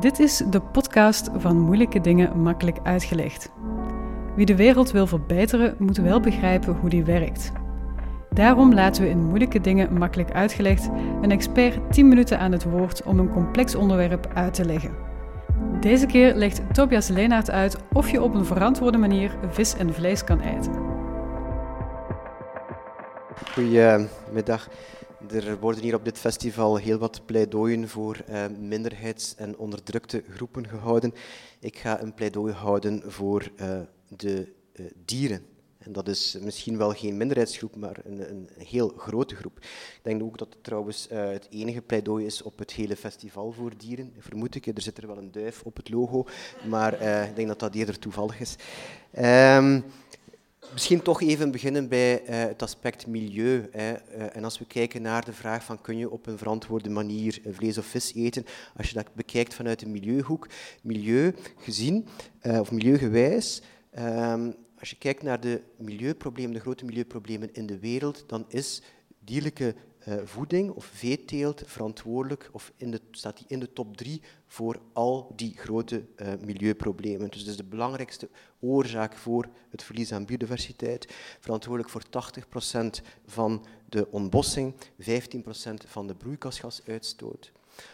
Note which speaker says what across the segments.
Speaker 1: Dit is de podcast van Moeilijke Dingen Makkelijk Uitgelegd. Wie de wereld wil verbeteren, moet wel begrijpen hoe die werkt. Daarom laten we in Moeilijke Dingen Makkelijk Uitgelegd een expert 10 minuten aan het woord om een complex onderwerp uit te leggen. Deze keer legt Tobias Leenaert uit of je op een verantwoorde manier vis en vlees kan eten.
Speaker 2: Goedemiddag. Er worden hier op dit festival heel wat pleidooien voor uh, minderheids- en onderdrukte groepen gehouden. Ik ga een pleidooi houden voor uh, de uh, dieren. En dat is misschien wel geen minderheidsgroep, maar een, een heel grote groep. Ik denk ook dat het trouwens het enige pleidooi is op het hele festival voor dieren. Vermoed ik, er zit er wel een duif op het logo, maar ik denk dat dat eerder toevallig is. Ehm, Misschien toch even beginnen bij uh, het aspect milieu. Hè. Uh, en als we kijken naar de vraag van kun je op een verantwoorde manier vlees of vis eten, als je dat bekijkt vanuit de milieuhoek, milieu gezien, uh, of milieugewijs, um, als je kijkt naar de milieuproblemen, de grote milieuproblemen in de wereld, dan is dierlijke uh, voeding of veeteelt verantwoordelijk, of in staat die in de top drie voor al die grote uh, milieuproblemen. Dus dat is de belangrijkste oorzaak voor het verlies aan biodiversiteit, verantwoordelijk voor 80% van de ontbossing, 15% van de broeikasgasuitstoot.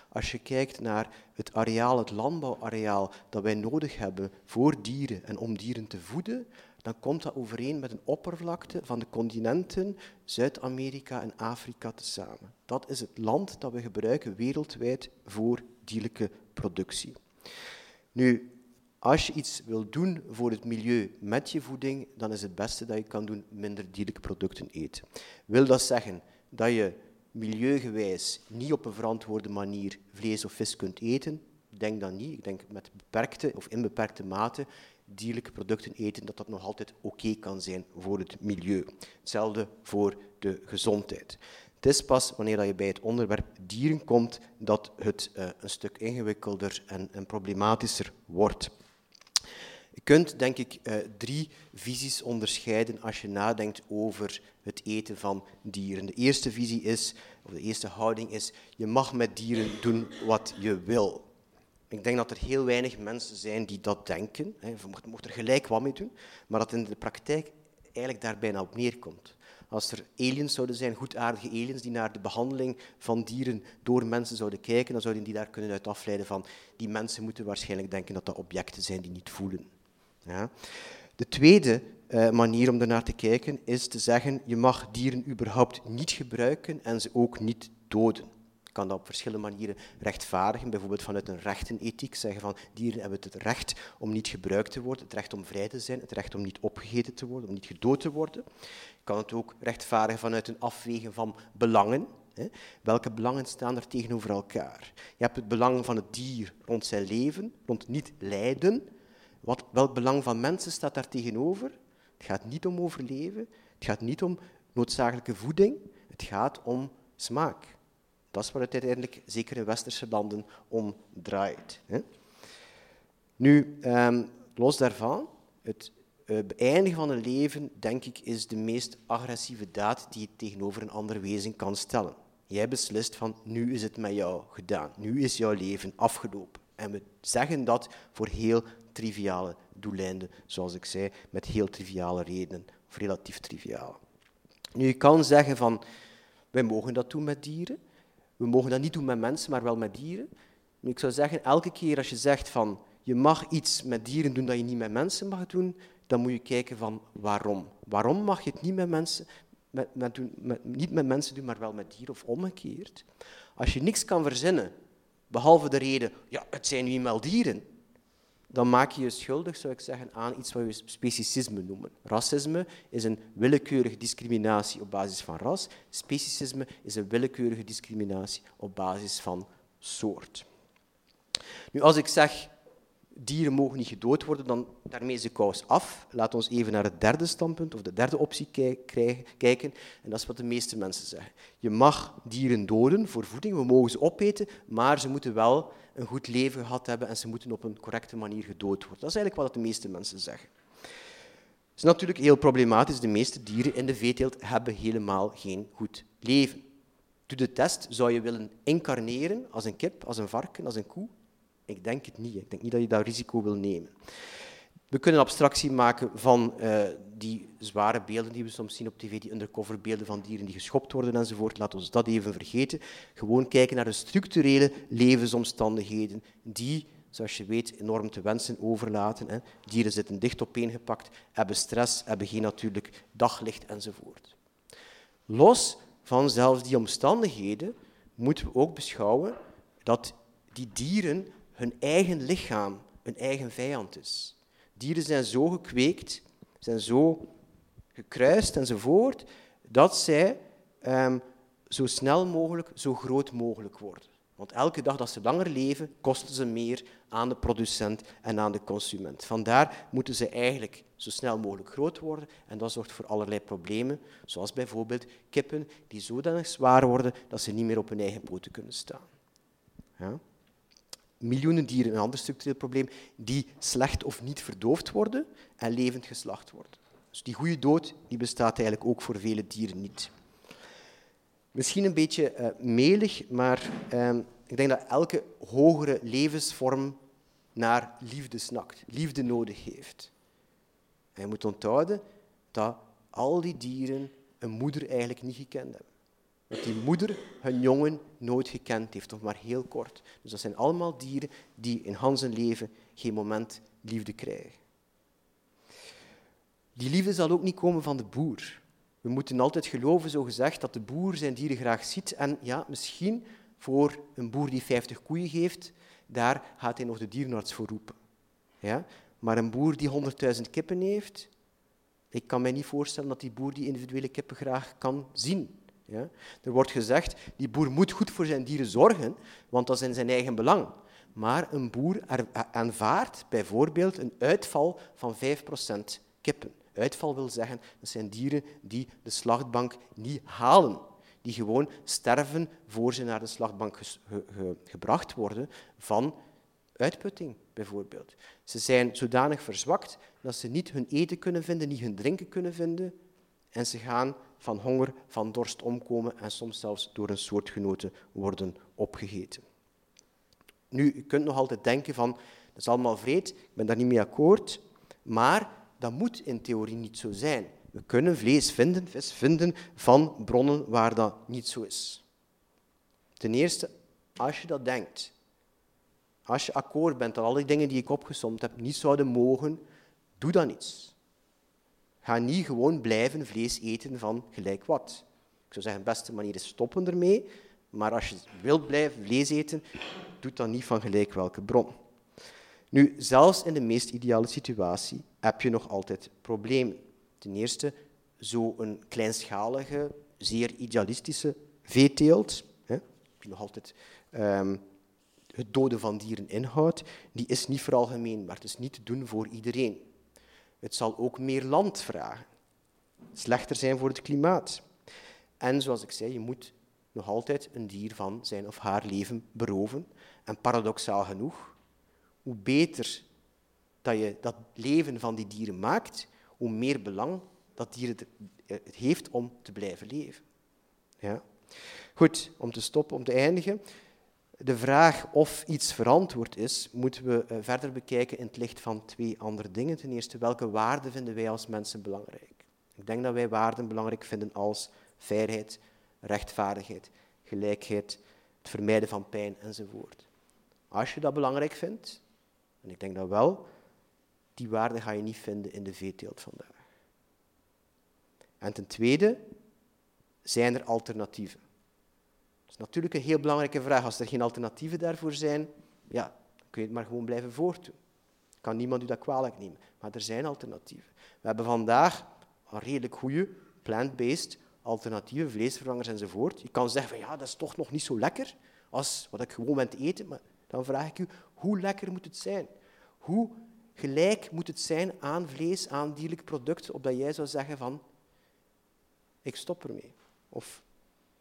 Speaker 2: Als je kijkt naar het areaal, het landbouwareaal dat wij nodig hebben voor dieren en om dieren te voeden, dan komt dat overeen met een oppervlakte van de continenten Zuid-Amerika en Afrika tezamen. Dat is het land dat we gebruiken wereldwijd voor dierlijke productie. Nu, als je iets wil doen voor het milieu met je voeding, dan is het beste dat je kan doen minder dierlijke producten eten. Wil dat zeggen dat je milieugewijs niet op een verantwoorde manier vlees of vis kunt eten? Denk dat niet. Ik denk met beperkte of in beperkte mate dierlijke producten eten, dat dat nog altijd oké kan zijn voor het milieu. Hetzelfde voor de gezondheid. Het is pas wanneer je bij het onderwerp dieren komt dat het uh, een stuk ingewikkelder en, problematischer wordt. Je kunt, denk ik, uh, drie visies onderscheiden als je nadenkt over het eten van dieren. De eerste visie is, of de eerste houding is, je mag met dieren doen wat je wil. Ik denk dat er heel weinig mensen zijn die dat denken. Je mocht er gelijk wat mee doen, maar dat in de praktijk eigenlijk daar bijna op neerkomt. Als er aliens zouden zijn, goedaardige aliens, die naar de behandeling van dieren door mensen zouden kijken, dan zouden die daar kunnen uit afleiden van die mensen moeten waarschijnlijk denken dat dat objecten zijn die niet voelen. Ja. De tweede uh, manier om ernaar te kijken is te zeggen, je mag dieren überhaupt niet gebruiken en ze ook niet doden kan dat op verschillende manieren rechtvaardigen, bijvoorbeeld vanuit een rechtenethiek, zeggen van dieren hebben het recht om niet gebruikt te worden, het recht om vrij te zijn, het recht om niet opgegeten te worden, om niet gedood te worden. Je kan het ook rechtvaardigen vanuit een afwegen van belangen. Welke belangen staan er tegenover elkaar? Je hebt het belang van het dier rond zijn leven, rond niet lijden. Wat, welk belang van mensen staat daar tegenover? Het gaat niet om overleven, het gaat niet om noodzakelijke voeding, het gaat om smaak. Dat is waar het uiteindelijk, zeker in westerse landen, om draait. Hè. Nu, um, los daarvan, het uh, beëindigen van een leven, denk ik, is de meest agressieve daad die je tegenover een ander wezen kan stellen. Jij beslist van, nu is het met jou gedaan. Nu is jouw leven afgelopen. En we zeggen dat voor heel triviale doeleinden, zoals ik zei, met heel triviale redenen, of relatief triviale. Nu, je kan zeggen van, wij mogen dat doen met dieren, we mogen dat niet doen met mensen, maar wel met dieren. ik zou zeggen, elke keer als je zegt van je mag iets met dieren doen dat je niet met mensen mag doen, dan moet je kijken van waarom. Waarom mag je het niet met mensen, met, met doen, niet met mensen doen, maar wel met dieren of omgekeerd? Als je niks kan verzinnen, behalve de reden, ja, het zijn nu dieren, dan maak je je schuldig, zou ik zeggen, aan iets wat we speciesisme noemen. Racisme is een willekeurige discriminatie op basis van ras. Speciesisme is een willekeurige discriminatie op basis van soort. Nu, als ik zeg dieren mogen niet gedood worden, dan daarmee is de kous af. Laat ons even naar het derde standpunt, of de derde optie kijken. En dat is wat de meeste mensen zeggen. Je mag dieren doden voor voeding, we mogen ze opeten, maar ze moeten wel een goed leven gehad hebben en ze moeten op een correcte manier gedood worden. Dat is eigenlijk wat de meeste mensen zeggen. Het is natuurlijk heel problematisch. De meeste dieren in de veeteelt hebben helemaal geen goed leven. Doe de test, zou je willen incarneren als een kip, als een varken, als een koe? Ik denk het niet. Ik denk niet dat je dat risico wil nemen. We kunnen abstractie maken van uh, die zware beelden die we soms zien op tv, die undercover beelden van dieren die geschopt worden enzovoort. Laat ons dat even vergeten. Gewoon kijken naar de structurele levensomstandigheden die, zoals je weet, enorm te wensen overlaten. Hè. Dieren zitten dicht opeengepakt, hebben stress, hebben geen natuurlijk daglicht enzovoort. Los van zelfs die omstandigheden moeten we ook beschouwen dat die dieren hun eigen lichaam hun eigen vijand is. Dieren zijn zo gekweekt, zijn zo gekruist enzovoort, dat zij um, zo snel mogelijk, zo groot mogelijk worden. Want elke dag dat ze langer leven, kosten ze meer aan de producent en aan de consument. Vandaar moeten ze eigenlijk zo snel mogelijk groot worden en dat zorgt voor allerlei problemen, zoals bijvoorbeeld kippen die zodanig zwaar worden dat ze niet meer op hun eigen poten kunnen staan. Ja? Miljoenen dieren, een ander structureel probleem, die slecht of niet verdoofd worden en levend geslacht worden. Dus die goede dood die bestaat eigenlijk ook voor vele dieren niet. Misschien een beetje uh, melig, maar uh, ik denk dat elke hogere levensvorm naar liefde snakt, liefde nodig heeft. En je moet onthouden dat al die dieren een moeder eigenlijk niet gekend hebben dat die moeder hun jongen nooit gekend heeft, of maar heel kort. Dus dat zijn allemaal dieren die in Hans leven geen moment liefde krijgen. Die liefde zal ook niet komen van de boer. We moeten altijd geloven, zo gezegd, dat de boer zijn dieren graag ziet. En ja, misschien voor een boer die 50 koeien geeft, daar gaat hij nog de dierenarts voor roepen. Ja? Maar een boer die 100.000 kippen heeft, ik kan mij niet voorstellen dat die boer die individuele kippen graag kan zien. Ja? Er wordt gezegd, die boer moet goed voor zijn dieren zorgen, want dat is in zijn eigen belang. Maar een boer aanvaardt bijvoorbeeld een uitval van 5% kippen. Uitval wil zeggen, dat zijn dieren die de slachtbank niet halen. Die gewoon sterven voor ze naar de slachtbank gebracht worden van uitputting, bijvoorbeeld. Ze zijn zodanig verzwakt dat ze niet hun eten kunnen vinden, niet hun drinken kunnen vinden. En ze gaan van honger, van dorst omkomen en soms zelfs door een soortgenote worden opgegeten. Nu, je kunt nog altijd denken van, dat is allemaal vreed, ik ben daar niet mee akkoord, maar dat moet in theorie niet zo zijn. We kunnen vlees vinden, vis vinden van bronnen waar dat niet zo is. Ten eerste, als je dat denkt, als je akkoord bent dat al die dingen die ik opgesomd heb niet zouden mogen, doe dan iets. Ga niet gewoon blijven vlees eten van gelijk wat. Ik zou zeggen, de beste manier is stoppen ermee. Maar als je wilt blijven vlees eten, doe dat niet van gelijk welke bron. Nu, zelfs in de meest ideale situatie heb je nog altijd problemen. Ten eerste, zo'n kleinschalige, zeer idealistische veeteelt, hè, die nog altijd um, het doden van dieren inhoudt, die is niet veralgemeenbaar. Het is niet te doen voor iedereen. Het zal ook meer land vragen. Slechter zijn voor het klimaat. En zoals ik zei, je moet nog altijd een dier van zijn of haar leven beroven. En paradoxaal genoeg, hoe beter dat je dat leven van die dieren maakt, hoe meer belang dat dier het heeft om te blijven leven. Ja? Goed, om te stoppen, om te eindigen de vraag of iets verantwoord is, moeten we eh, verder bekijken in het licht van twee andere dingen. Ten eerste, welke waarden vinden wij als mensen belangrijk? Ik denk dat wij waarden belangrijk vinden als veiligheid, rechtvaardigheid, gelijkheid, het vermijden van pijn enzovoort. Als je dat belangrijk vindt, en ik denk dat wel, die waarden ga je niet vinden in de veeteelt vandaag. En ten tweede, zijn er alternatieven? Dat is natuurlijk een heel belangrijke vraag. Als er geen alternatieven daarvoor zijn, ja, kun je het maar gewoon blijven voortdoen. Kan niemand u dat kwalijk nemen. Maar er zijn alternatieven. We hebben vandaag een redelijk goede plant-based alternatieve vleesvervangers enzovoort. Je kan zeggen van ja, dat is toch nog niet zo lekker als wat ik gewoon ben te eten. Maar dan vraag ik u, hoe lekker moet het zijn? Hoe gelijk moet het zijn aan vlees, aan dierlijk product, opdat jij zou zeggen van ik stop ermee. Of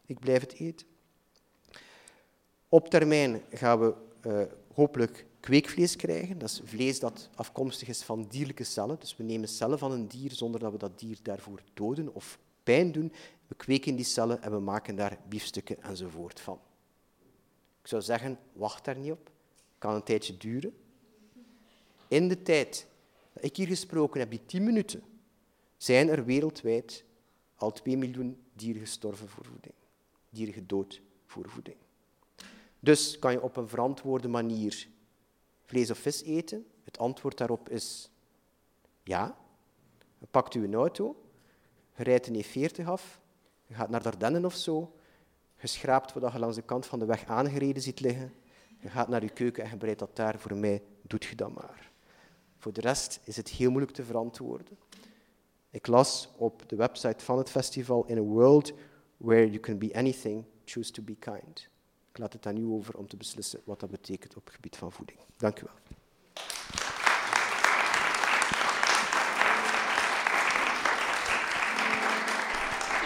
Speaker 2: ik blijf het eten. Op termijn gaan we uh, hopelijk kweekvlees krijgen. Dat is vlees dat afkomstig is van dierlijke cellen. Dus we nemen cellen van een dier zonder dat we dat dier daarvoor doden of pijn doen. We kweken die cellen en we maken daar biefstukken enzovoort van. Ik zou zeggen, wacht daar niet op. Kan een tijdje duren. In de tijd dat ik hier gesproken heb, die 10 minuten, zijn er wereldwijd al 2 miljoen dieren gestorven voor voeding. Dieren gedood voor voeding. Dus kan je op een verantwoorde manier vlees of vis eten? Het antwoord daarop is ja. Pakt u een auto, je rijdt een E40 af, je gaat naar Dardenne of zo, je schraapt wat je langs de kant van de weg aangereden ziet liggen, je gaat naar je keuken en je bereidt dat daar. Voor mij doet je dat maar. Voor de rest is het heel moeilijk te verantwoorden. Ik las op de website van het festival: In a world where you can be anything, choose to be kind. Laat het aan u over om te beslissen wat dat betekent op het gebied van voeding. Dank u wel.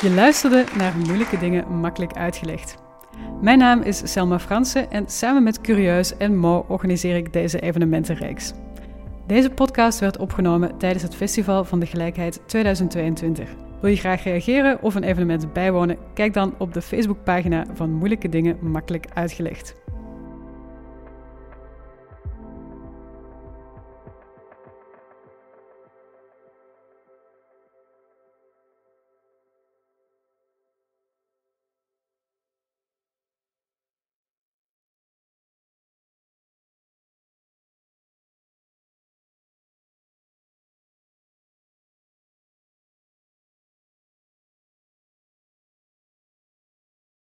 Speaker 1: Je luisterde naar Moeilijke Dingen Makkelijk Uitgelegd. Mijn naam is Selma Fransen en samen met Curieus en Mo organiseer ik deze evenementenreeks. Deze podcast werd opgenomen tijdens het Festival van de Gelijkheid 2022. Wil je graag reageren of een evenement bijwonen? Kijk dan op de Facebookpagina van Moeilijke Dingen Makkelijk Uitgelegd.